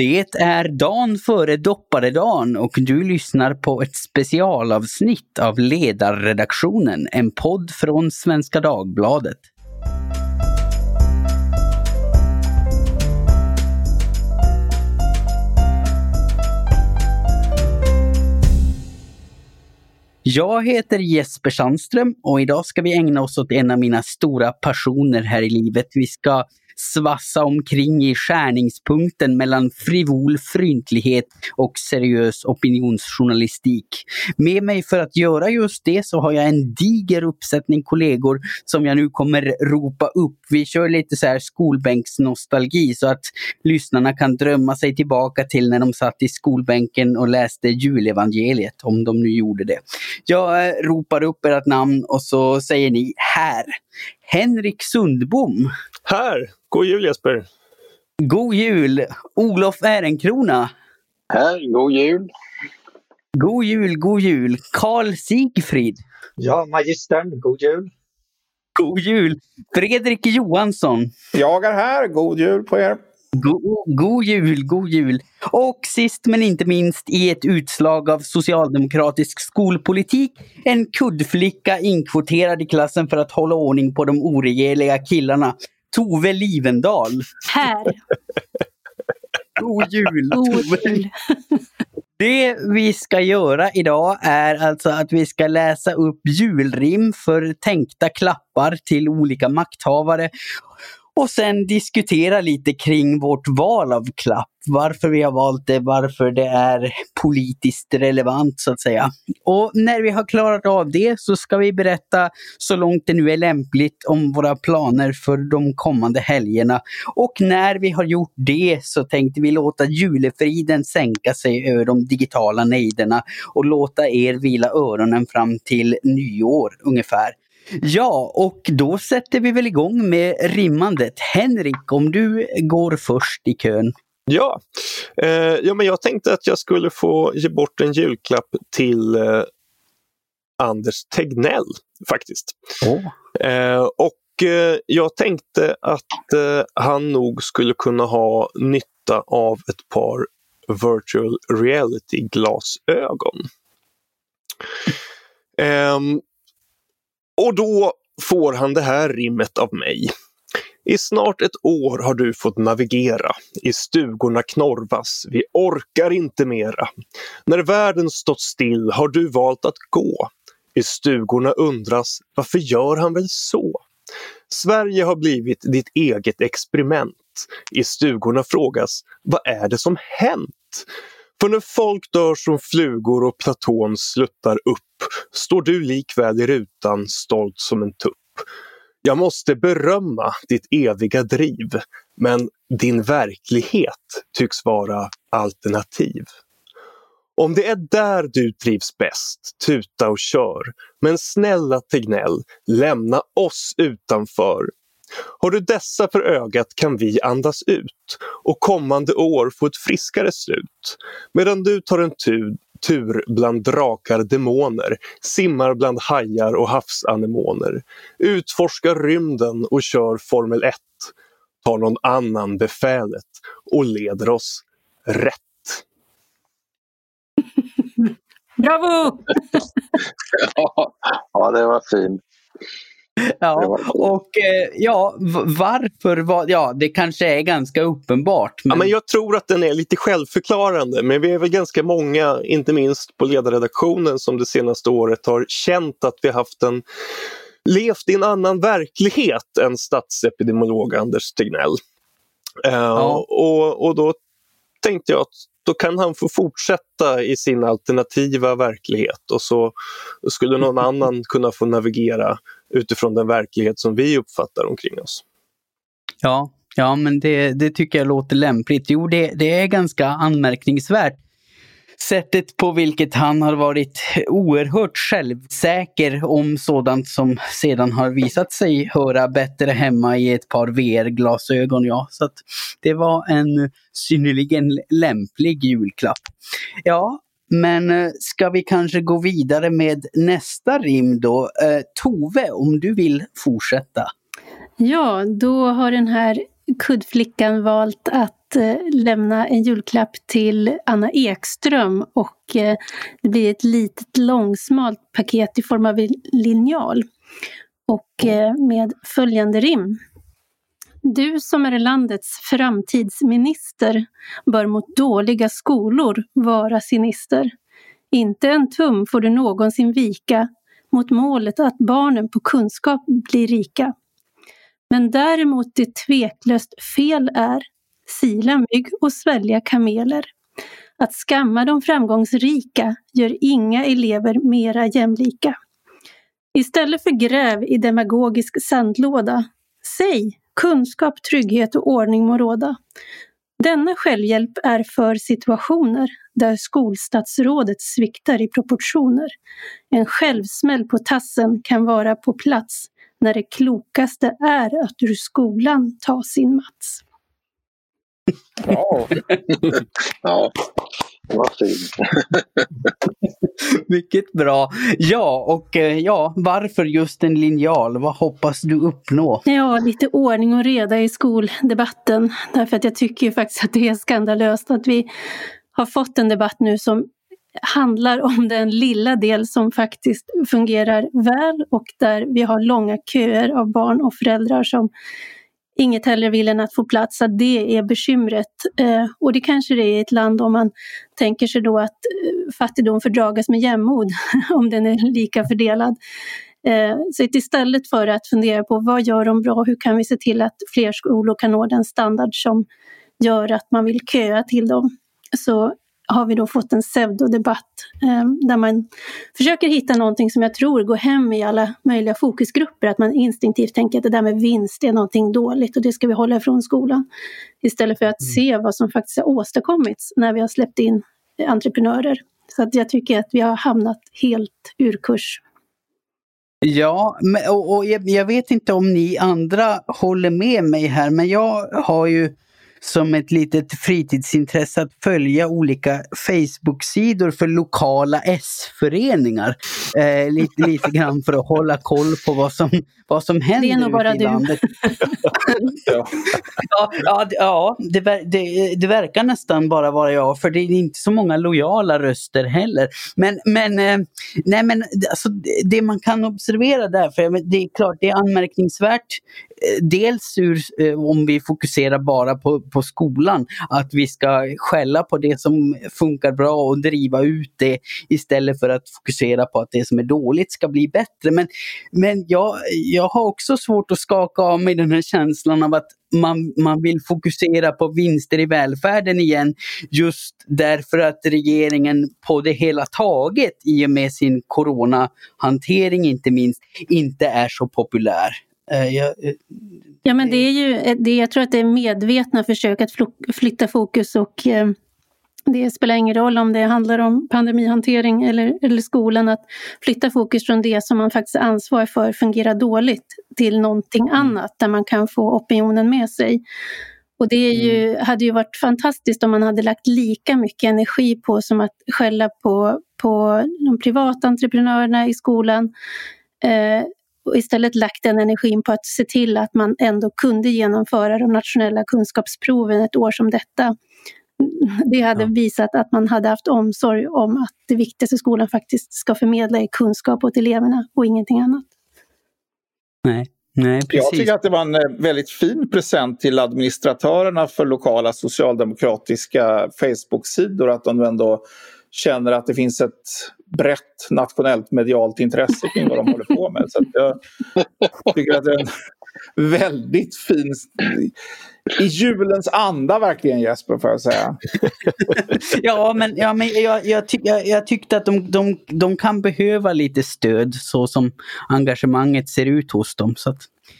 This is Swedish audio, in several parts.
Det är dagen före dopparedagen och du lyssnar på ett specialavsnitt av Ledarredaktionen, en podd från Svenska Dagbladet. Jag heter Jesper Sandström och idag ska vi ägna oss åt en av mina stora passioner här i livet. Vi ska svassa omkring i skärningspunkten mellan frivol fryntlighet och seriös opinionsjournalistik. Med mig för att göra just det så har jag en diger uppsättning kollegor som jag nu kommer ropa upp. Vi kör lite så här skolbänksnostalgi så att lyssnarna kan drömma sig tillbaka till när de satt i skolbänken och läste julevangeliet, om de nu gjorde det. Jag eh, ropar upp ert namn och så säger ni här. Henrik Sundbom. Här! God jul Jesper! God jul! Olof Ehrenkrona. Här, god jul! God jul, god jul! Karl Sigfrid. Ja, magistern, god jul! God jul! Fredrik Johansson. Jag är här, god jul på er! God, god jul, god jul! Och sist men inte minst i ett utslag av socialdemokratisk skolpolitik, en kuddflicka inkvoterad i klassen för att hålla ordning på de oregeliga killarna. Tove Livendal. Här. God jul God jul. Det vi ska göra idag är alltså att vi ska läsa upp julrim för tänkta klappar till olika makthavare och sen diskutera lite kring vårt val av klapp. Varför vi har valt det, varför det är politiskt relevant så att säga. Och när vi har klarat av det så ska vi berätta så långt det nu är lämpligt om våra planer för de kommande helgerna. Och när vi har gjort det så tänkte vi låta julefriden sänka sig över de digitala nejderna och låta er vila öronen fram till nyår ungefär. Ja, och då sätter vi väl igång med rimmandet. Henrik, om du går först i kön. Ja, eh, ja men jag tänkte att jag skulle få ge bort en julklapp till eh, Anders Tegnell faktiskt. Eh, och eh, jag tänkte att eh, han nog skulle kunna ha nytta av ett par virtual reality-glasögon. Ehm, och då får han det här rimmet av mig. I snart ett år har du fått navigera. I stugorna knorvas. Vi orkar inte mera. När världen stått still har du valt att gå. I stugorna undras, varför gör han väl så? Sverige har blivit ditt eget experiment. I stugorna frågas, vad är det som hänt? För när folk dör som flugor och platån sluttar upp står du likväl i rutan stolt som en tupp. Jag måste berömma ditt eviga driv, men din verklighet tycks vara alternativ. Om det är där du trivs bäst, tuta och kör. Men snälla Tegnell, lämna oss utanför. Har du dessa för ögat kan vi andas ut och kommande år få ett friskare slut. Medan du tar en tur, tur bland drakar demoner, simmar bland hajar och havsanemoner, utforskar rymden och kör Formel 1, tar någon annan befälet och leder oss rätt. Bravo! Ja, ja, det var fint. Ja, och eh, ja, varför? var- Ja, det kanske är ganska uppenbart. Ja, Men, men jag tror att den är lite självförklarande, men vi är väl ganska många, inte minst på ledarredaktionen, som det senaste året har känt att vi haft en levt i en annan verklighet än statsepidemiolog Anders Tegnell. Eh, Ja. och, och då tänkte jag att då kan han få fortsätta i sin alternativa verklighet och så skulle någon annan kunna få navigera utifrån den verklighet som vi uppfattar omkring oss. ja, ja, men det, det tycker jag låter lämpligt. Jo, det, det är ganska anmärkningsvärt. Sättet på vilket han har varit oerhört självsäker om sådant som sedan har visat sig höra bättre hemma i ett par VR-glasögon. Ja. Så det var en synnerligen lämplig julklapp. Ja, men eh, ska vi kanske gå vidare med nästa rim då? Eh, Tove, om du vill fortsätta. Ja, då har den här kuddflickan valt att eh, lämna en julklapp till Anna Ekström och det blir ett litet långsmalt paket i form av en linjal. Och med följande rim. Du som är landets framtidsminister bör mot dåliga skolor vara sinister. Inte en tum får du någonsin vika mot målet att barnen på kunskap blir rika. Men däremot det tveklöst fel är sila mygg och svälja kameler. Att skamma de framgångsrika gör inga elever mera jämlika. Istället för gräv i demagogisk sandlåda, säg kunskap, trygghet och ordning må råda. Denna självhjälp är för situationer där skolstatsrådet sviktar i proportioner. En självsmäll på tassen kan vara på plats när det klokaste är att ur skolan ta sin Mats. Ja, det var fint. Mycket bra. Ja, och eh, ja, varför just en linjal? Vad hoppas du uppnå? Ja, lite ordning och reda i skoldebatten. Därför att jag tycker ju faktiskt att det är skandalöst att vi har fått en debatt nu som handlar om den lilla del som faktiskt fungerar väl och där vi har långa köer av barn och föräldrar som inget hellre vill än att få plats, att det är bekymret. Eh, och det kanske det är i ett land om man tänker sig då att eh, fattigdom fördragas med jämnmod, om den är lika fördelad. Eh, så istället för att fundera på vad gör de bra, hur kan vi se till att fler skolor kan nå den standard som gör att man vill köa till dem, så har vi då fått en pseudodebatt eh, där man försöker hitta någonting som jag tror går hem i alla möjliga fokusgrupper, att man instinktivt tänker att det där med vinst är någonting dåligt och det ska vi hålla ifrån skolan. Istället för att mm. se vad som faktiskt har åstadkommits när vi har släppt in entreprenörer. Så att jag tycker att vi har hamnat helt ur kurs. Ja, och, och jag, jag vet inte om ni andra håller med mig här, men jag har ju som ett litet fritidsintresse att följa olika Facebook-sidor för lokala S-föreningar. Eh, lite, lite grann för att hålla koll på vad som, vad som händer Det är nog bara i du. landet. ja, ja, ja det, det, det, verkar nästan bara vara jag, för det är inte så många lojala röster heller. Men, men, eh, nej, men alltså, det man kan observera där, för det är klart det är anmärkningsvärt, eh, dels ur, eh, om vi fokuserar bara på, på skolan, att vi ska skälla på det som funkar bra och driva ut det istället för att fokusera på att det som är dåligt ska bli bättre. Men, men jag, jag har också svårt att skaka av mig den här känslan av att man, man vill fokusera på vinster i välfärden igen just därför att regeringen på det hela taget i och med sin coronahantering inte minst inte är så populär. Eh, jag, eh, ja men det är ju, det, jag tror att det är medvetna försök att flytta fokus och eh, det spelar ingen roll om det handlar om pandemihantering eller, eller skolan, att flytta fokus från det som man faktiskt är ansvarig för fungerar dåligt till någonting mm. annat där man kan få opinionen med sig. Och det är ju, mm. hade ju varit fantastiskt om man hade lagt lika mycket energi på som att skälla på, på de privata entreprenörerna i skolan. Eh, och istället lagt den energin på att se till att man ändå kunde genomföra de nationella kunskapsproven ett år som detta det hade ja. visat att man hade haft omsorg om att det viktigaste skolan faktiskt ska förmedla är kunskap åt eleverna och ingenting annat. Nej. Nej, precis. Jag tycker att det var en eh, väldigt fin present till administratörerna för lokala socialdemokratiska Facebook-sidor att de nu ändå känner att det finns ett brett nationellt medialt intresse kring vad de håller på med. Så jag tycker att det är en väldigt fin... I julens anda verkligen Jesper får jag säga. ja men, ja, men jag, jag, tyck, jag, jag tyckte att de, de, de kan behöva lite stöd så som engagemanget ser ut hos dem. Så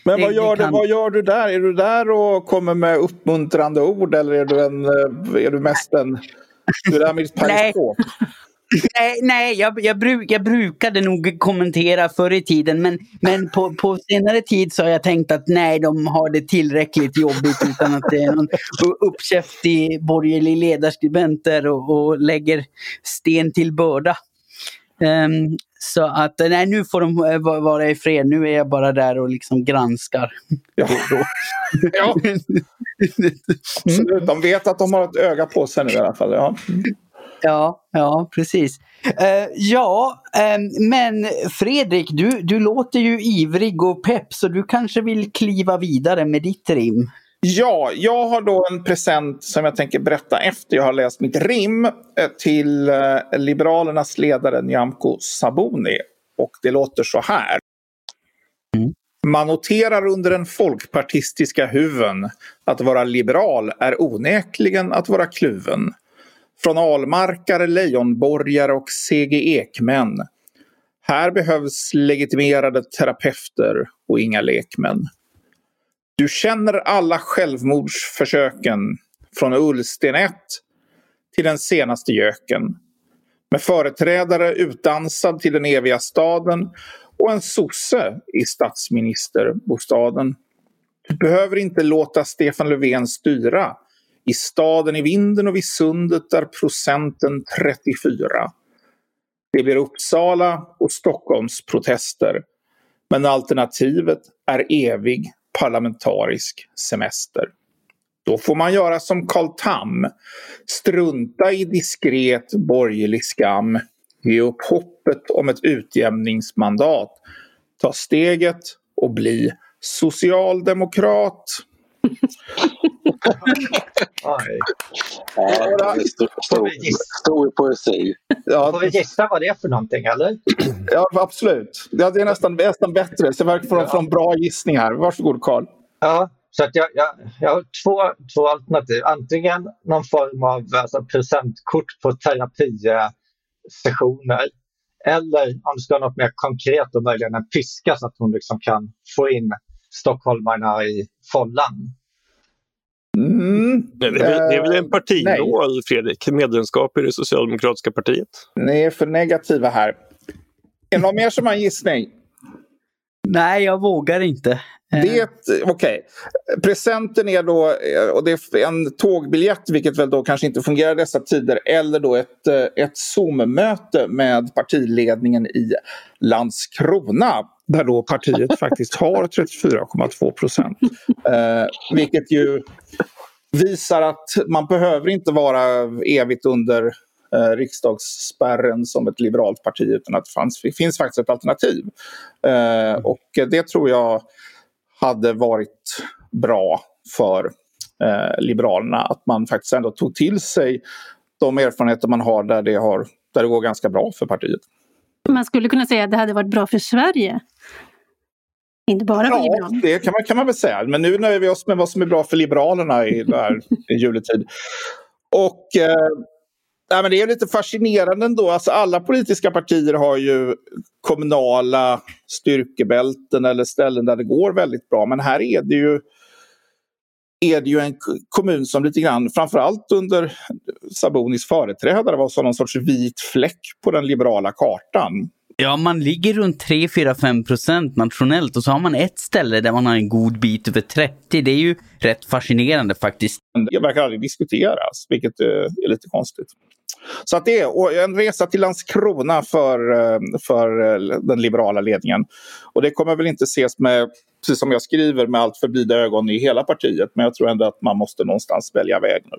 men vad gör, du, vad gör du där? Är du där och kommer med uppmuntrande ord eller är du, en, eh, är du mest en... Du är där med ditt periskop? Nej, nej jag, jag, bruk, jag brukade nog kommentera förr i tiden men, men på, på senare tid så har jag tänkt att nej, de har det tillräckligt jobbigt utan att det är någon uppkäftig borgerlig ledarskribent där och, och lägger sten till börda. Um, så att nej, nu får de eh, va- vara i fred. Nu är jag bara där och liksom granskar. Ja. ja. Absolut. De vet att de har ett öga på sig nu i alla fall. Ja. Ja, ja precis. Eh, ja, ehm, men Fredrik, du, du låter ju ivrig och pepp så du kanske vill kliva vidare med ditt rim. Ja, jag har då en present som jag tänker berätta efter jag har läst mitt rim eh, till eh, Liberalernas ledare Nyamko Sabuni. Och det låter så här. Man noterar under den folkpartistiska huven att vara liberal är onekligen att vara kluven. Från almarkare, Leijonborgare och CG Ekmän. Här behövs legitimerade terapeuter och inga lekmän. Du känner alla självmordsförsöken från Ullsten 1 till den senaste göken. Med företrädare utdansad till den eviga staden och en sosse i statsministerbostaden. Du behöver inte låta Stefan Löfven styra i staden i vinden och vid sundet är procenten 34. Det blir Uppsala och Stockholms protester. Men alternativet är evig parlamentarisk semester. Då får man göra som Carl Tam. Strunta i diskret borgerlig skam. Ge upp hoppet om ett utjämningsmandat. Ta steget och bli socialdemokrat. Ja, stor, poesi. Ja, Får vi gissa vad det är för någonting eller? ja absolut. Ja, det är nästan, nästan bättre. Så jag får från bra gissning här. Varsågod Carl. Ja, så att jag, jag, jag har två, två alternativ. Antingen någon form av alltså, presentkort på terapisessioner. Eller om det ska vara något mer konkret och möjligen en piska så att hon liksom kan få in stockholmarna i follan. Mm. Det är, väl, det är väl en Eh, partimål, Fredrik? Medlemskap i det socialdemokratiska partiet? Ni är för negativa här. Är det någon mer som har en gissning? Nej, jag vågar inte. Eh, Det, okej. Presenten är då eh, och det är en tågbiljett, vilket väl då kanske inte fungerar dessa tider, eller då ett, ett Zoom-möte med partiledningen i Landskrona. Där då partiet faktiskt har 34,2 procent. Eh, vilket ju visar att man behöver inte vara evigt under eh, riksdagsspärren som ett liberalt parti utan att det, fanns, det finns faktiskt ett alternativ. Eh, och det tror jag hade varit bra för eh, Liberalerna. Att man faktiskt ändå tog till sig de erfarenheter man har där det, har, där det går ganska bra för partiet. Man skulle kunna säga att det hade varit bra för Sverige. Inte bara för Ja, Liberalerna. det kan man, kan man väl säga. Men nu nöjer vi oss med vad som är bra för Liberalerna i, där, i juletid. Och eh, nej, men det är lite fascinerande ändå. Alltså, alla politiska partier har ju kommunala styrkebälten eller ställen där det går väldigt bra. Men här är det ju är det ju en kommun som lite grann, framförallt under Sabonis företrädare, var som någon sorts vit fläck på den liberala kartan. Ja, man ligger runt 3, 4, 5 procent nationellt och så har man ett ställe där man har en god bit över 30. Det är ju rätt fascinerande faktiskt. Det verkar aldrig diskuteras, vilket eh, är lite konstigt. Så att det är en resa till Landskrona för, eh, för eh, den liberala ledningen. Och det kommer väl inte ses med, precis som jag skriver, med allt för blida ögon i hela partiet. Men jag tror ändå att man måste någonstans välja väg nu.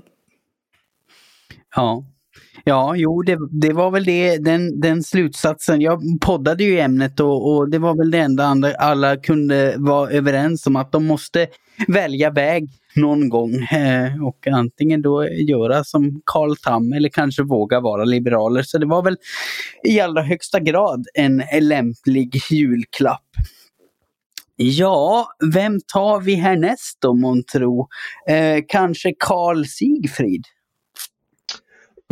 Ja. Ja, jo, det, det var väl det, den, den slutsatsen. Jag poddade ju i ämnet och, och det var väl det enda andra, alla kunde vara överens om att de måste välja väg någon gång. Eh, och antingen då göra som Carl Tam eller kanske våga vara liberaler. Så det var väl i allra högsta grad en lämplig julklapp. Ja, vem tar vi härnäst då månntro? Eh, kanske Carl Sigfrid?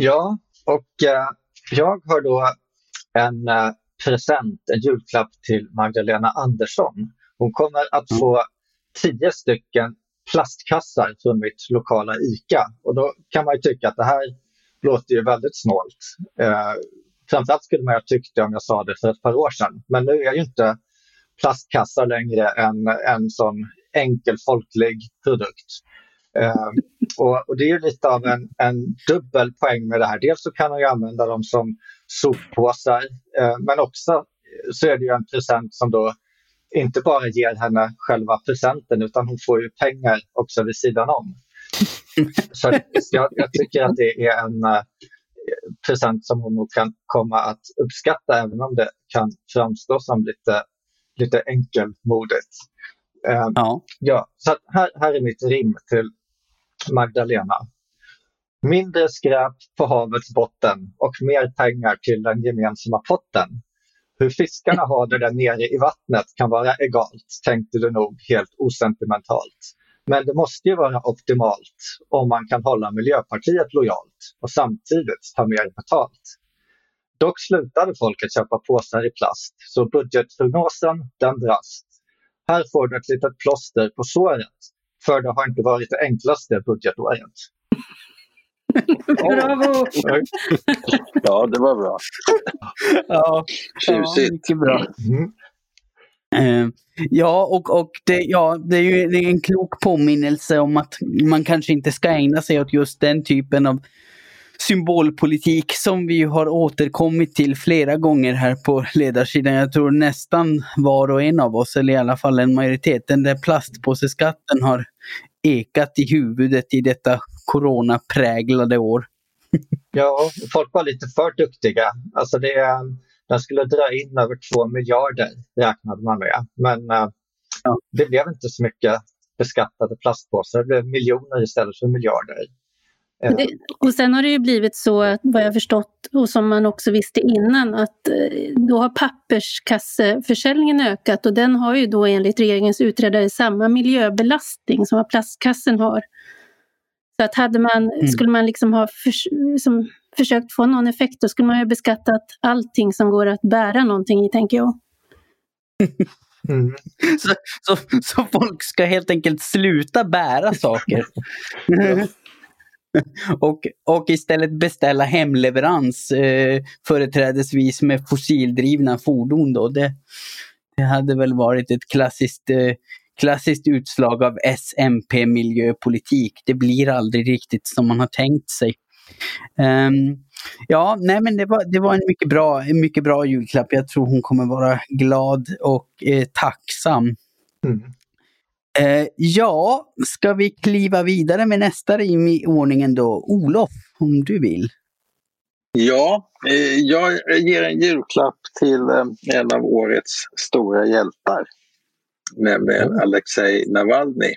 Ja, och eh, jag har då en eh, present, en julklapp till Magdalena Andersson. Hon kommer att få tio stycken plastkassar från mitt lokala ICA. Och då kan man ju tycka att det här låter ju väldigt snålt. Eh, framförallt skulle man ha tyckt det om jag sa det för ett par år sedan. Men nu är ju inte plastkassar längre en, en sån enkel folklig produkt. Eh, och, och, det är lite av en, en dubbel poäng med det här. Dels så kan hon ju använda dem som soppåsar eh, men också så är det ju en present som då inte bara ger henne själva presenten utan hon får ju pengar också vid sidan om. Så jag, jag tycker att det är en uh, present som hon nog kan komma att uppskatta även om det kan framstå som lite, lite enkelmodigt. Uh, ja. ja, så här, här är mitt rim till Magdalena. Mindre skräp på havets botten och mer pengar till den gemensamma potten. Hur fiskarna har det där nere i vattnet kan vara egalt, tänkte du nog helt osentimentalt. Men det måste ju vara optimalt om man kan hålla Miljöpartiet lojalt och samtidigt ta mer betalt. Dock slutade folk att köpa påsar i plast, så budgetprognosen den brast. Här får du ett litet plåster på såret, för det har inte varit det enklaste budgetåret. Bravo! ja, det var bra. ja, Tjusigt. mycket bra. Mm. Uh, ja, och, och det, ja, det är ju det är en klok påminnelse om att man kanske inte ska ägna sig åt just den typen av symbolpolitik som vi har återkommit till flera gånger här på ledarsidan. Jag tror nästan var och en av oss, eller i alla fall en majoritet, den där plastpåseskatten har ekat i huvudet i detta coronapräglade år. ja, folk var lite för duktiga. Alltså det, den skulle dra in över två miljarder räknade man med. Men uh, ja. det blev inte så mycket beskattade plastpåsar. Det blev miljoner istället för miljarder. Det, och sen har det ju blivit så, vad jag förstått och som man också visste innan, att eh, då har papperskasseförsäljningen ökat och den har ju då enligt regeringens utredare samma miljöbelastning som vad plastkassen har. Så att hade man, mm. skulle man liksom ha för, som, försökt få någon effekt, då skulle man ju beskattat allting som går att bära någonting i, tänker jag. Mm. Så, så, så, folk ska helt enkelt sluta bära saker. och, och istället beställa hemleverans, eh, företrädesvis med fossildrivna fordon. Då. Det, det hade väl varit ett klassiskt, eh, klassiskt utslag av SMP-miljöpolitik. Det blir aldrig riktigt som man har tänkt sig. Um, ja, nej men det var, det var en mycket bra, en mycket bra julklapp. Jag tror hon kommer vara glad och eh, tacksam. Mm. Eh, ja, ska vi kliva vidare med nästa rim i ordningen då? Olof, om du vill. Ja, eh, jag ger en julklapp till eh, en av årets stora hjältar, nämligen. Alexej Navalny.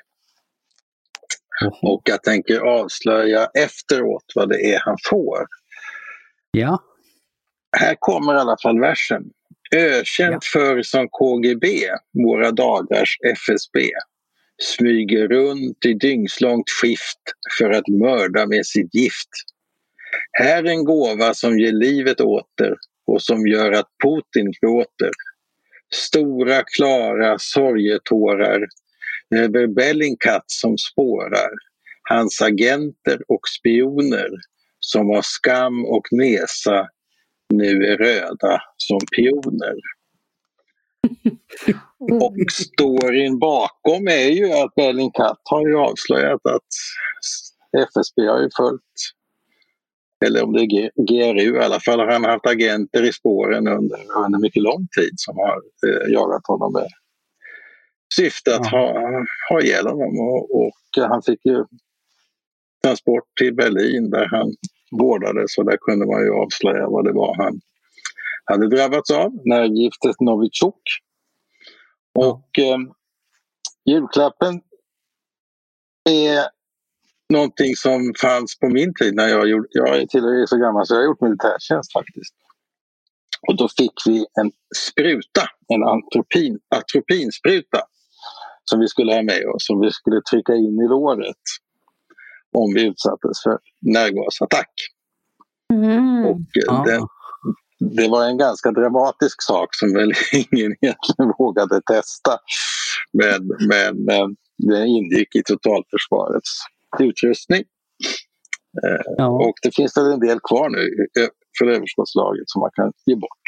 Och jag tänker avslöja efteråt vad det är han får. Ja. Här kommer i alla fall versen. Ökänt ja. för som KGB, våra dagars FSB smyger runt i dygnslångt skift för att mörda med sitt gift. Här en gåva som ger livet åter och som gör att Putin gråter. Stora klara sorgetårar över Bellingcat som spårar hans agenter och spioner som av skam och nesa nu är röda som pioner. Och storyn bakom är ju att Bellingcat har ju avslöjat att FSB har ju följt, eller om det är GRU i alla fall, har han haft agenter i spåren under, under mycket lång tid som har eh, jagat honom med syfte att ha, ha ihjäl honom. Och, och han fick ju transport till Berlin där han vårdades och där kunde man ju avslöja vad det var han hade drabbats av, nervgiftet Novichok. Och eh, julklappen är någonting som fanns på min tid när jag gjorde, jag tillhör så gammal så jag har gjort militärtjänst faktiskt. Och då fick vi en spruta, en atropin, atropinspruta som vi skulle ha med oss, som vi skulle trycka in i låret om vi utsattes för nervgasattack. Mm. Och eh, den, det var en ganska dramatisk sak som väl ingen egentligen vågade testa. Men, men eh, det ingick i totalförsvarets utrustning. Eh, ja. Och det finns väl en del kvar nu för överskottslaget som man kan ge bort.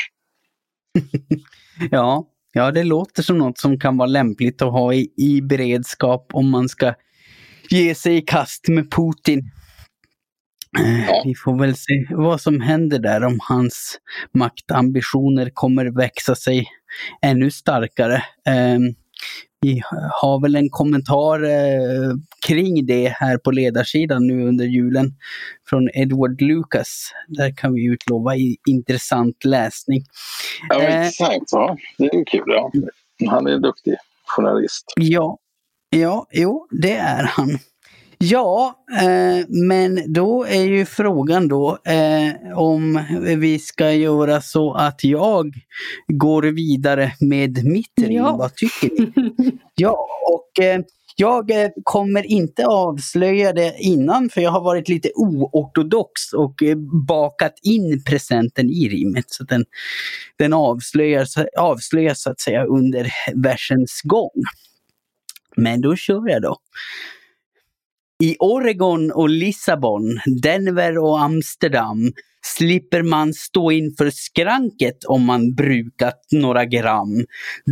ja, ja, det låter som något som kan vara lämpligt att ha i, i beredskap om man ska ge sig i kast med Putin. Ja. Vi får väl se vad som händer där om hans maktambitioner kommer växa sig ännu starkare. Eh, Vi har väl en kommentar eh, kring det här på ledarsidan nu under julen från Edward Lucas. Där kan vi utlova intressant läsning. Ja, Eh. intressant. Ja. Det är kul. Ja. Han är en duktig journalist. Ja, ja, jo, det är han. Ja, eh, men då är ju frågan då eh, om vi ska göra så att jag går vidare med mitt rim. Ja. Vad tycker ni? Ja, och eh, jag eh, kommer inte avslöja det innan för jag har varit lite oortodox och eh, bakat in presenten i rimmet. Så den, den avslöjas, avslöjas så att säga under versens gång. Men då kör jag då. I Oregon och Lissabon, Denver och Amsterdam slipper man stå inför skranket om man brukat några gram.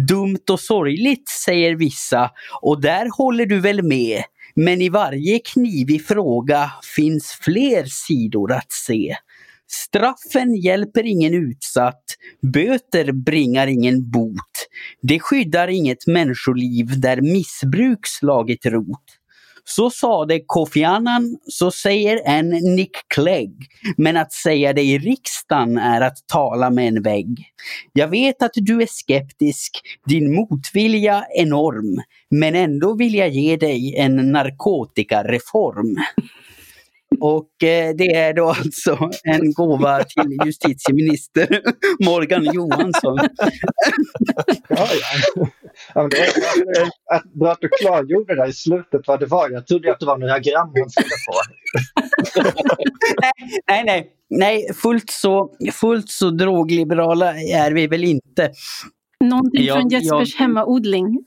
Dumt och sorgligt, säger vissa, och där håller du väl med. Men i varje knivig fråga finns fler sidor att se. Straffen hjälper ingen utsatt, böter bringar ingen bot. Det skyddar inget människoliv där missbruk slagit rot. Så sade Kofi Annan, så säger en Nick Clegg. Men att säga det i riksdagen är att tala med en vägg. Jag vet att du är skeptisk, din motvilja enorm. Men ändå vill jag ge dig en narkotikareform. Och eh, det är då alltså en gåva till justitieminister Morgan Johansson. Ja, ja. Ja, men det var bra att, bra att du klargjorde det i slutet vad det var. Jag trodde att det var några gram han skulle få. Nej, nej, nej, fullt så, fullt så drogliberala är vi väl inte. Någonting Ja, från Jespers ja. hemmaodling.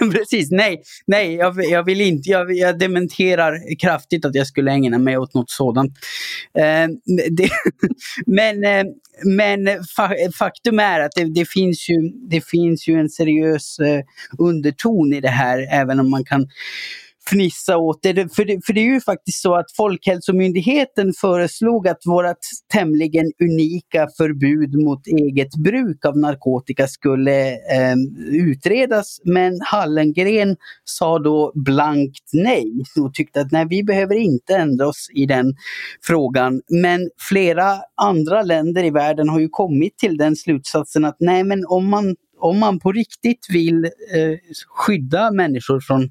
Precis, nej, nej, jag, jag vill inte, jag, jag dementerar kraftigt att jag skulle ägna mig åt något sådant. Eh, det, men eh, men fa, faktum är att det, det, finns ju, det finns ju en seriös eh, underton i det här, även om man kan fnissa åt det. För, det. för det är ju faktiskt så att Folkhälsomyndigheten föreslog att vårt tämligen unika förbud mot eget bruk av narkotika skulle eh, utredas. Men Hallengren sa då blankt nej och tyckte att nej, vi behöver inte ändra oss i den frågan. Men flera andra länder i världen har ju kommit till den slutsatsen att nej, men om man om man på riktigt vill eh, skydda människor från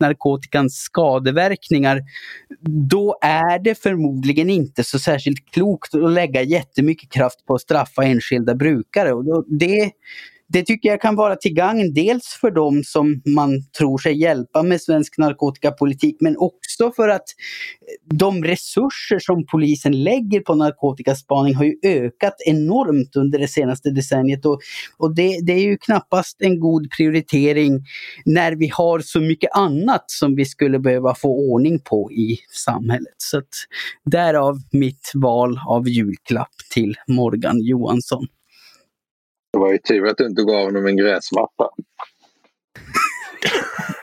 narkotikans skadeverkningar, då är det förmodligen inte så särskilt klokt att lägga jättemycket kraft på att straffa enskilda brukare. Och då, det, det tycker jag kan vara till gagn dels för dem som man tror sig hjälpa med svensk narkotikapolitik men också för att eh, de resurser som polisen lägger på narkotikaspaning har ju ökat enormt under det senaste decenniet och, och det, det är ju knappast en god prioritering när vi har så mycket annat som vi skulle behöva få ordning på i samhället. Så att därav mitt val av julklapp till Morgan Johansson. Det var ju tur att du inte gav honom en gräsmatta.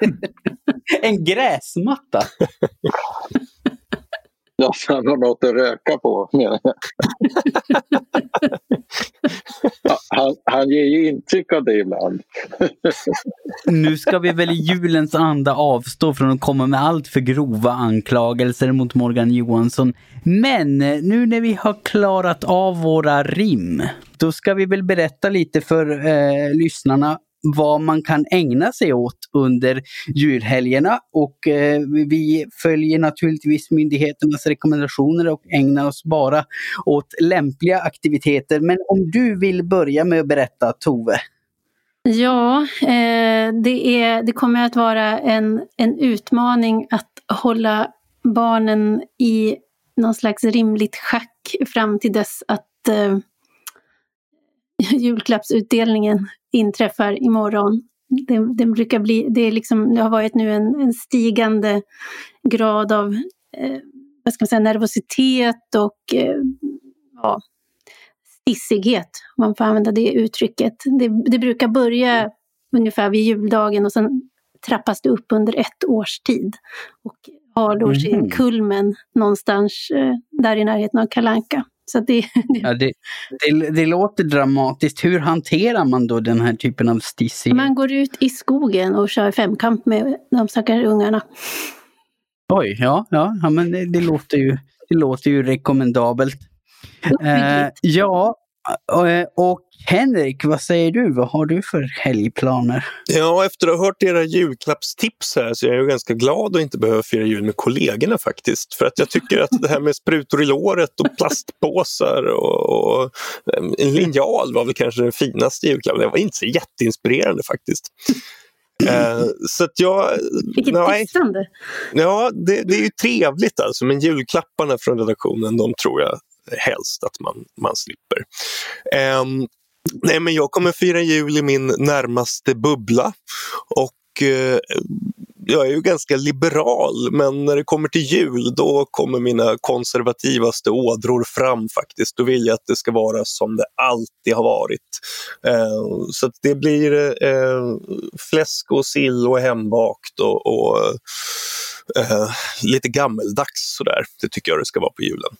En gräsmatta? Ja, så han har något att röka på menar jag. Ja, han, han ger ju intryck av det ibland. Nu ska vi väl i julens anda avstå från att komma med allt för grova anklagelser mot Morgan Johansson. Men eh, nu när vi har klarat av våra rim, då ska vi väl berätta lite för eh, lyssnarna vad man kan ägna sig åt under julhelgerna och eh, vi följer naturligtvis myndigheternas rekommendationer och ägnar oss bara åt lämpliga aktiviteter. Men om du vill börja med att berätta Tove. Ja, eh, det, är, det kommer att vara en, en utmaning att hålla barnen i någon slags rimligt schack fram till dess att eh, julklappsutdelningen inträffar imorgon. Det, det brukar bli, det, är liksom, det har varit nu en, en stigande grad av eh, vad ska man säga, nervositet och eh, ja, stissighet, om man får använda det uttrycket. Det, det brukar börja ungefär vid juldagen och sen trappas det upp under ett års tid. Och har då sin kulmen någonstans eh, där i närheten av Kalanka. Så det, Ja, det, det, det låter dramatiskt. Hur hanterar man då den här typen av stissig... man går ut i skogen och kör femkamp med de stackars ungarna. Oj, ja, ja, ja men det, det, låter ju, det låter ju rekommendabelt. Eh, ja, och, och Henrik, vad säger du? Vad har du för helgplaner? Ja, efter att ha hört era julklappstips här så är jag ganska glad att inte behöva fira jul med kollegorna faktiskt. För att jag tycker att det här med sprutor i låret och plastpåsar och, och eh, en linjal var väl kanske den finaste julklappen. Det var inte så jätteinspirerande faktiskt. Eh, så att jag... Vilket nej. Ja, det, det är ju trevligt alltså, men julklapparna från redaktionen, de tror jag helst att man, man slipper. Um, nej, men jag kommer fira jul i min närmaste bubbla och uh, jag är ju ganska liberal, men när det kommer till jul då kommer mina konservativaste ådror fram faktiskt. Då vill jag att det ska vara som det alltid har varit. Eh, så att det blir eh, fläsk och sill och hembakt och, och eh, lite gammeldags sådär. Det tycker jag det ska vara på julen.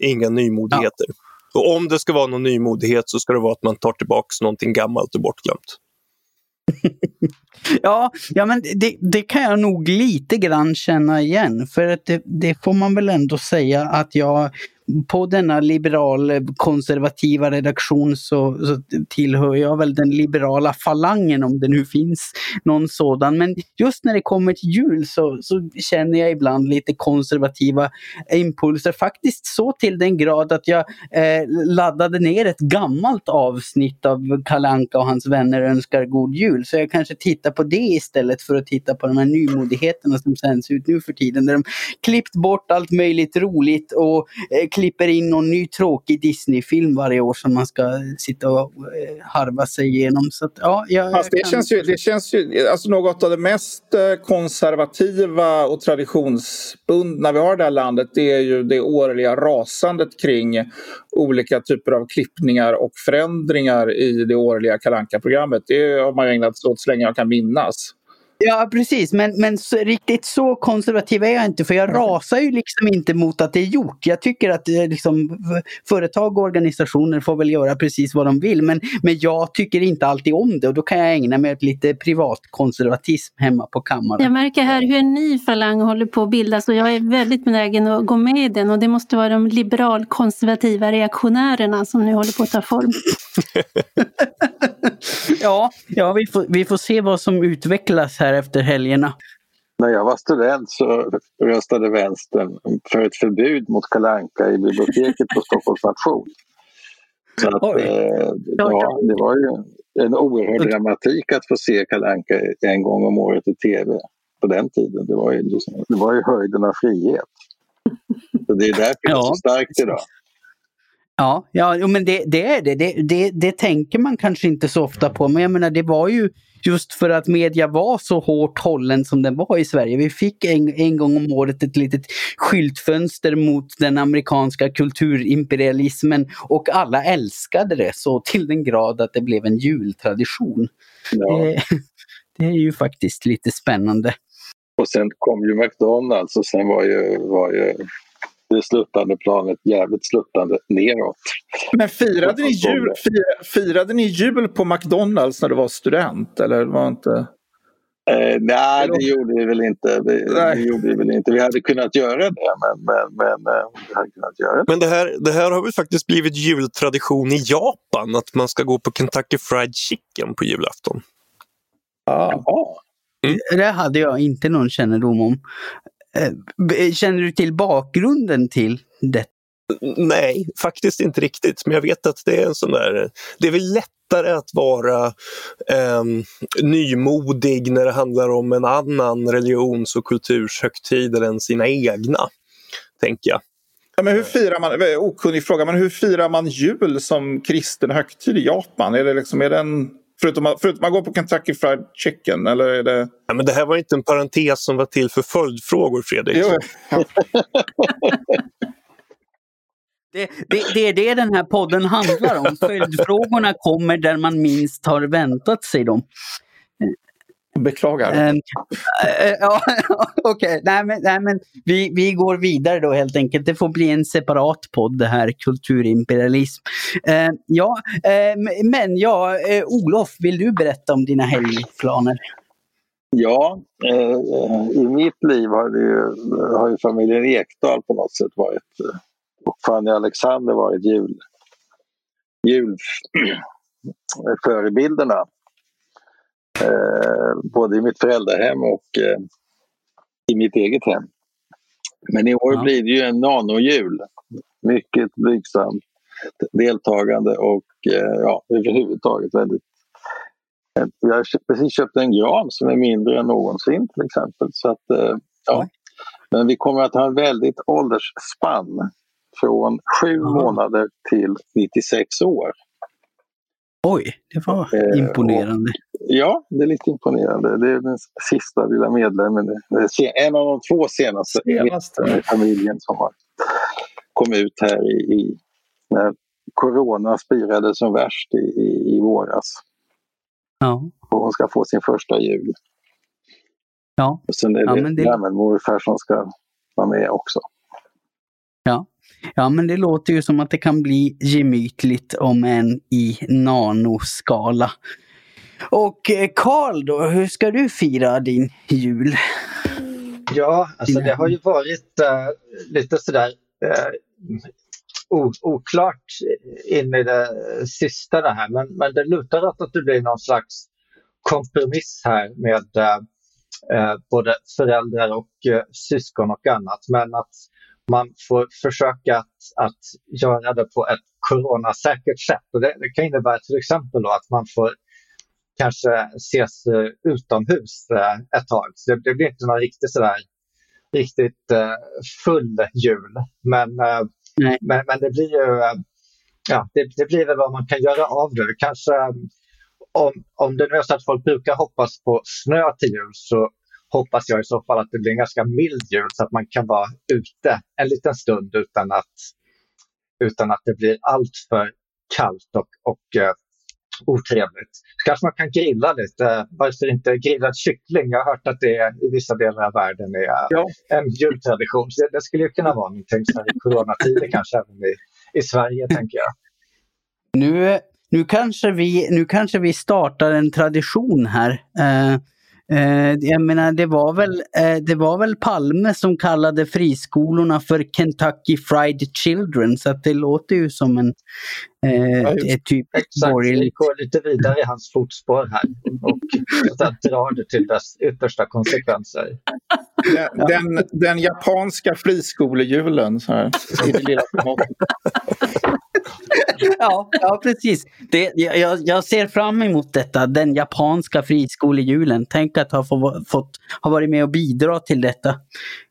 Inga nymodigheter. Och om det ska vara någon nymodighet så ska det vara att man tar tillbaks någonting gammalt och bortglömt. Ja, ja men det, det kan jag nog lite grann känna igen. För att det, det får man väl ändå säga att jag på denna liberal eh, konservativa redaktion så, så tillhör jag väl den liberala falangen om det nu finns någon sådan. Men just när det kommer till jul så, så känner jag ibland lite konservativa impulser. Faktiskt så till den grad att jag eh, laddade ner ett gammalt avsnitt av Kalanka och hans vänner önskar god jul. Så jag kanske tittar på det istället för att titta på de här nymodigheterna som sänds ut nu för tiden. Där de klippt bort allt möjligt roligt och eh, klipper in någon ny tråkig Disney-film varje år som man ska sitta och eh, harva sig igenom. Så att, ja, jag, Fast det kan- känns ju, det känns ju alltså något av det mest eh, konservativa och traditionsbundna vi har i det här landet. Det är ju det årliga rasandet kring olika typer av klippningar och förändringar i det årliga kalanka programmet Det har man ägnat sig åt så länge jag kan minnas. Ja, precis. Men, men så, riktigt så konservativ är jag inte. För jag rasar ju liksom inte mot att det är gjort. Jag tycker att eh, liksom, företag och organisationer får väl göra precis vad de vill. Men, men jag tycker inte alltid om det. Och då kan jag ägna mig åt lite privatkonservatism hemma på kammaren. Jag märker här hur en ny falang håller på att bildas och jag är väldigt benägen att gå med i den och det måste vara de liberalkonservativa reaktionärerna som nu håller på att ta form. ja, ja vi, får, vi får se vad som utvecklas här efter helgerna. När jag var student så röstade vänstern för ett förbud mot kalanka i biblioteket på Stockholms nation. Så att, Oj. eh, ja, det var ju en oerhörd dramatik att få se kalanka en gång om året i tv på den tiden. Det var ju, liksom, det var ju höjden av frihet. Så det är därför det är så starkt idag. Ja, ja men det, det är det. Det, det. det tänker man kanske inte så ofta på. Men jag menar, det var ju just för att media var så hårt hållen som den var i Sverige. Vi fick en, en gång om året ett litet skyltfönster mot den amerikanska kulturimperialismen och alla älskade det så till den grad att det blev en jultradition. Ja. Det, det är ju faktiskt lite spännande. Och sen kom ju McDonalds och sen var ju, var ju det sluttande planet jävligt sluttande neråt. Men firade ni, jul, fira, firade ni jul på McDonalds när du var student? Eller var inte... Eh, nej, det gjorde vi väl inte. Vi, Nej. det gjorde vi väl inte. Vi hade kunnat göra det, men, men, men eh, vi hade kunnat göra det. Men det här, det här har väl faktiskt blivit jultradition i Japan, att man ska gå på Kentucky Fried Chicken på julafton. Ja. Det hade jag inte någon kännedom om. Eh, Känner du till bakgrunden till det? Nej, faktiskt inte riktigt. Men jag vet att det är en sån där... Det är väl lättare att vara ehm, nymodig när det handlar om en annan religions och kulturshögtider än sina egna, tänker jag. Ja, men hur firar man, eh, okunnig fråga, men hur firar man jul som kristen högtid i Japan? Är det liksom, är det en, förutom, att- förutom att man går på Kentucky Fried Chicken eller är det... Ja, men det här var inte en parentes som var till för följdfrågor, Fredrik. Jo, ja. Det, det, det är det den här podden handlar om. Följdfrågorna kommer där man minst har väntat sig dem. Beklagar. Eh, eh, ja, Okej, okay. nej, men, nej men vi, vi går vidare då helt enkelt. Det får bli en separat podd det här, kulturimperialism. Eh, ja, eh, men ja, eh, Olof, vill du berätta om dina helgplaner? Ja, eh, i mitt liv har, det ju, har ju familjen Ekdal på något sätt varit och Fanny Alexander varit jul, julförebilderna. Eh, både i mitt föräldrahem och eh, i mitt eget hem. Men i år ja. blir det ju en nanojul. Mycket blygsamt deltagande och eh, ja, överhuvudtaget väldigt... Vi har precis köpt en gran som är mindre än någonsin till exempel. Så att, eh, ja. Men vi kommer att ha en väldigt åldersspann från sju ja. månader till 96 år. Oj, det var eh, imponerande. Och, ja, det är lite imponerande. Det är den sista lilla medlemmen. En av de två senaste, senaste. i familjen som har kommit ut här i, i när corona spirade som värst i, i, i våras. Ja. Och hon ska få sin första jul. Ja. Och sen är det, ja, det... gammelmorfar som ska vara med också. Ja. Ja, men det låter ju som att det kan bli gemytligt om än i nanoskala. Och eh, Karl då, hur ska du fira din jul? Ja, alltså det har ju varit uh, lite sådär uh, oklart in i det sista det här, men, men det lutar åt att det blir någon slags kompromiss här med uh, både föräldrar och syskon och annat. Men att man får försöka att, att göra det på ett coronasäkert sätt. Och det, det kan innebära till exempel att man får kanske ses uh, utomhus uh, ett tag. Så det, det, blir inte någon riktigt, sådär, riktigt uh, full jul. Men, men, men, det blir ju ja, det, det, blir väl vad man kan göra av det. Kanske om, om det nu är så att folk brukar hoppas på snö till jul så hoppas jag i så fall att det blir en ganska mild jul så att man kan vara ute en liten stund utan att, utan att det blir alltför kallt och, och uh, otrevligt. Så kanske man kan grilla lite. Varför inte grillad kyckling? Jag har hört att det i vissa delar av världen är ja. en jultradition. Så det, det skulle ju kunna vara någonting så i coronatider kanske även i, i Sverige, tänker jag. Nu, nu, kanske vi, nu kanske vi startar en tradition här. Uh Eh, jag menar, det var, väl, eh, det var väl Palme som kallade friskolorna för Kentucky Fried Children, så det låter ju som en eh, ett typ Exakt, vi går lite vidare i hans fotspår här. Och drar det till dess yttersta konsekvenser. Den, den, den japanska friskolejulen, så här, i det lilla ja, ja, precis. Det, jag, jag, ser fram emot detta, den japanska friskolejulen. Tänk att ha få, fått ha varit med och bidra till detta.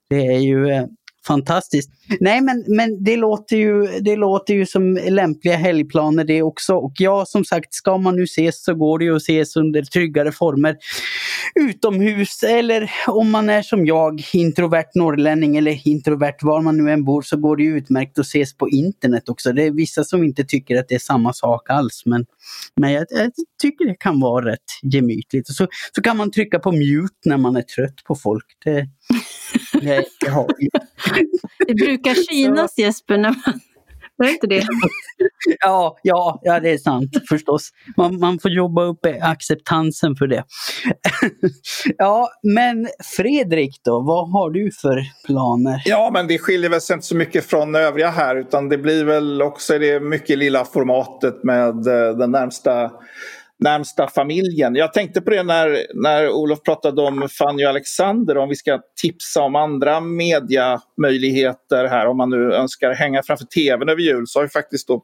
Det är ju eh, fantastiskt. Nej men, men det, låter ju, det låter ju som lämpliga helgplaner det också. Och ja, som sagt, ska man nu ses så går det ju att ses under tryggare former utomhus eller om man är som jag, introvert norrlänning eller introvert var man nu än bor så går det utmärkt att ses på internet också. Det är vissa som inte tycker att det är samma sak alls men, men jag, jag tycker det kan vara rätt gemytligt. Så, så kan man trycka på mute när man är trött på folk. Det, det, det brukar synas Jesper när man är inte det? ja, ja, ja, det är sant förstås. Man, man får jobba upp acceptansen för det. ja, men Fredrik då, vad har du för planer? Ja, men det skiljer väl sig inte så mycket från övriga här utan det blir väl också det mycket lilla formatet med eh, den närmsta närmsta familjen. Jag tänkte på det när, när Olof pratade om Fanny och Alexander, om vi ska tipsa om andra mediamöjligheter här, om man nu önskar hänga framför tvn över jul, så har ju faktiskt då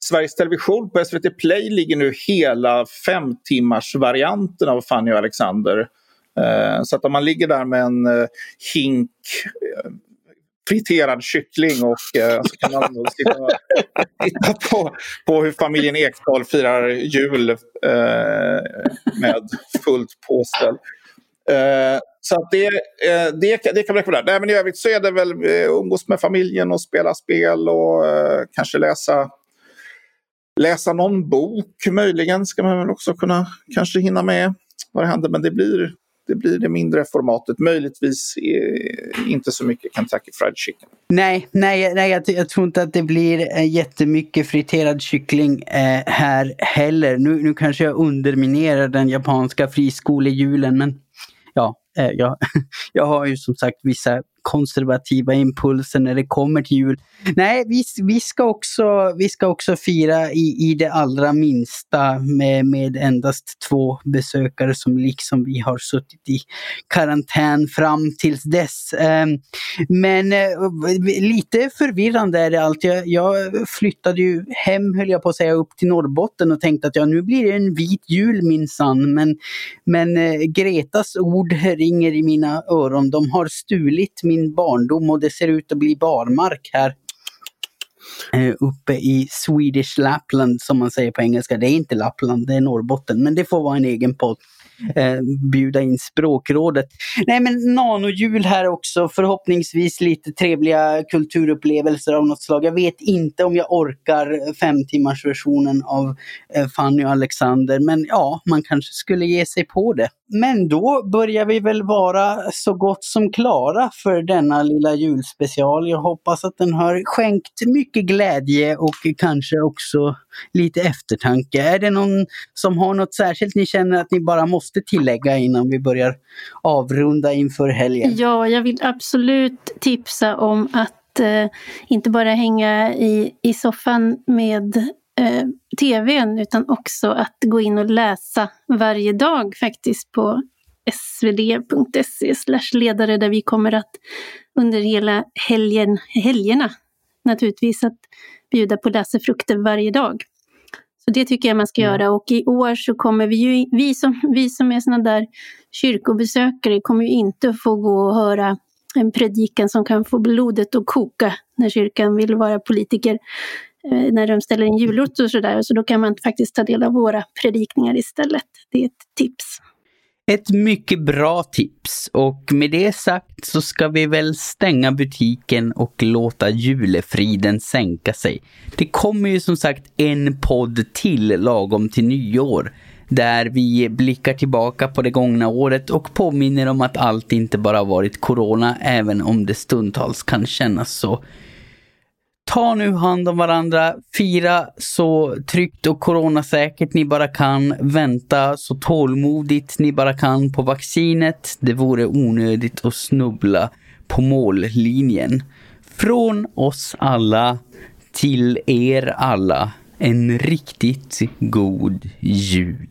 Sveriges Television på SVT Play ligger nu hela fem timmars varianten av Fanny och Alexander. Eh, så att om man ligger där med en eh, hink eh, friterad kyckling och eh, så kan man sitta och titta på, på hur familjen Ekdahl firar jul eh, med fullt påställ. Eh, så att det, eh, det, det kan bli rekommendera. Nej, men I övrigt så är det väl eh, umgås med familjen och spela spel och eh, kanske läsa läsa någon bok möjligen ska man väl också kunna kanske hinna med. vad det händer, men det blir det blir det mindre formatet. Möjligtvis eh, inte så mycket Kentucky Fried Chicken. Nej, nej, nej jag, jag tror inte att det blir eh, jättemycket friterad kyckling eh, här heller. Nu, nu kanske jag underminerar den japanska friskolejulen men ja, eh, jag, jag har ju som sagt vissa konservativa impulser när det kommer till jul. Nej, vi, vi, ska, också, vi ska också fira i, i det allra minsta med, med endast två besökare som liksom vi har suttit i karantän fram tills dess. Ehm, men eh, lite förvirrande är det allt. Jag, jag flyttade ju hem, höll jag på att säga, upp till Norrbotten och tänkte att ja, nu blir det en vit jul minsann. Men, men eh, Gretas ord ringer i mina öron. De har stulit min min barndom och det ser ut att bli barmark här eh, uppe i Swedish Lapland som man säger på engelska. Det är inte Lappland, det är Norrbotten, men det får vara en egen podd eh, bjuda in språkrådet. Nej men nanojul här också, förhoppningsvis lite trevliga kulturupplevelser av något slag. Jag vet inte om jag orkar fem timmars versionen av eh, Fanny och Alexander, men ja, man kanske skulle ge sig på det. Men då börjar vi väl vara så gott som klara för denna lilla julspecial. Jag hoppas att den har skänkt mycket glädje och kanske också lite eftertanke. Är det någon som har något särskilt ni känner att ni bara måste tillägga innan vi börjar avrunda inför helgen? Ja, jag vill absolut tipsa om att eh, inte bara hänga i, i soffan med eh, tvn utan också att gå in och läsa varje dag faktiskt på svd.se ledare där vi kommer att under hela helgen, helgerna naturligtvis att bjuda på läsefrukter varje dag. Så det tycker jag man ska mm. göra och i år så kommer vi ju, vi som, vi som är sådana där kyrkobesökare kommer ju inte få gå och höra en predikan som kan få blodet att koka när kyrkan vill vara politiker Eh, när de ställer in julort och sådär. Så då kan man faktiskt ta del av våra predikningar istället. Det är ett tips. Ett mycket bra tips och med det sagt så ska vi väl stänga butiken och låta julefriden sänka sig. Det kommer ju som sagt en podd till lagom till nyår där vi blickar tillbaka på det gångna året och påminner om att allt inte bara varit corona även om det stundtals kan kännas så. Ta nu hand om varandra, fira så tryggt och coronasäkert ni bara kan, vänta så tålmodigt ni bara kan på vaccinet. Det vore onödigt att snubbla på mållinjen. Från oss alla till er alla, en riktigt god jul.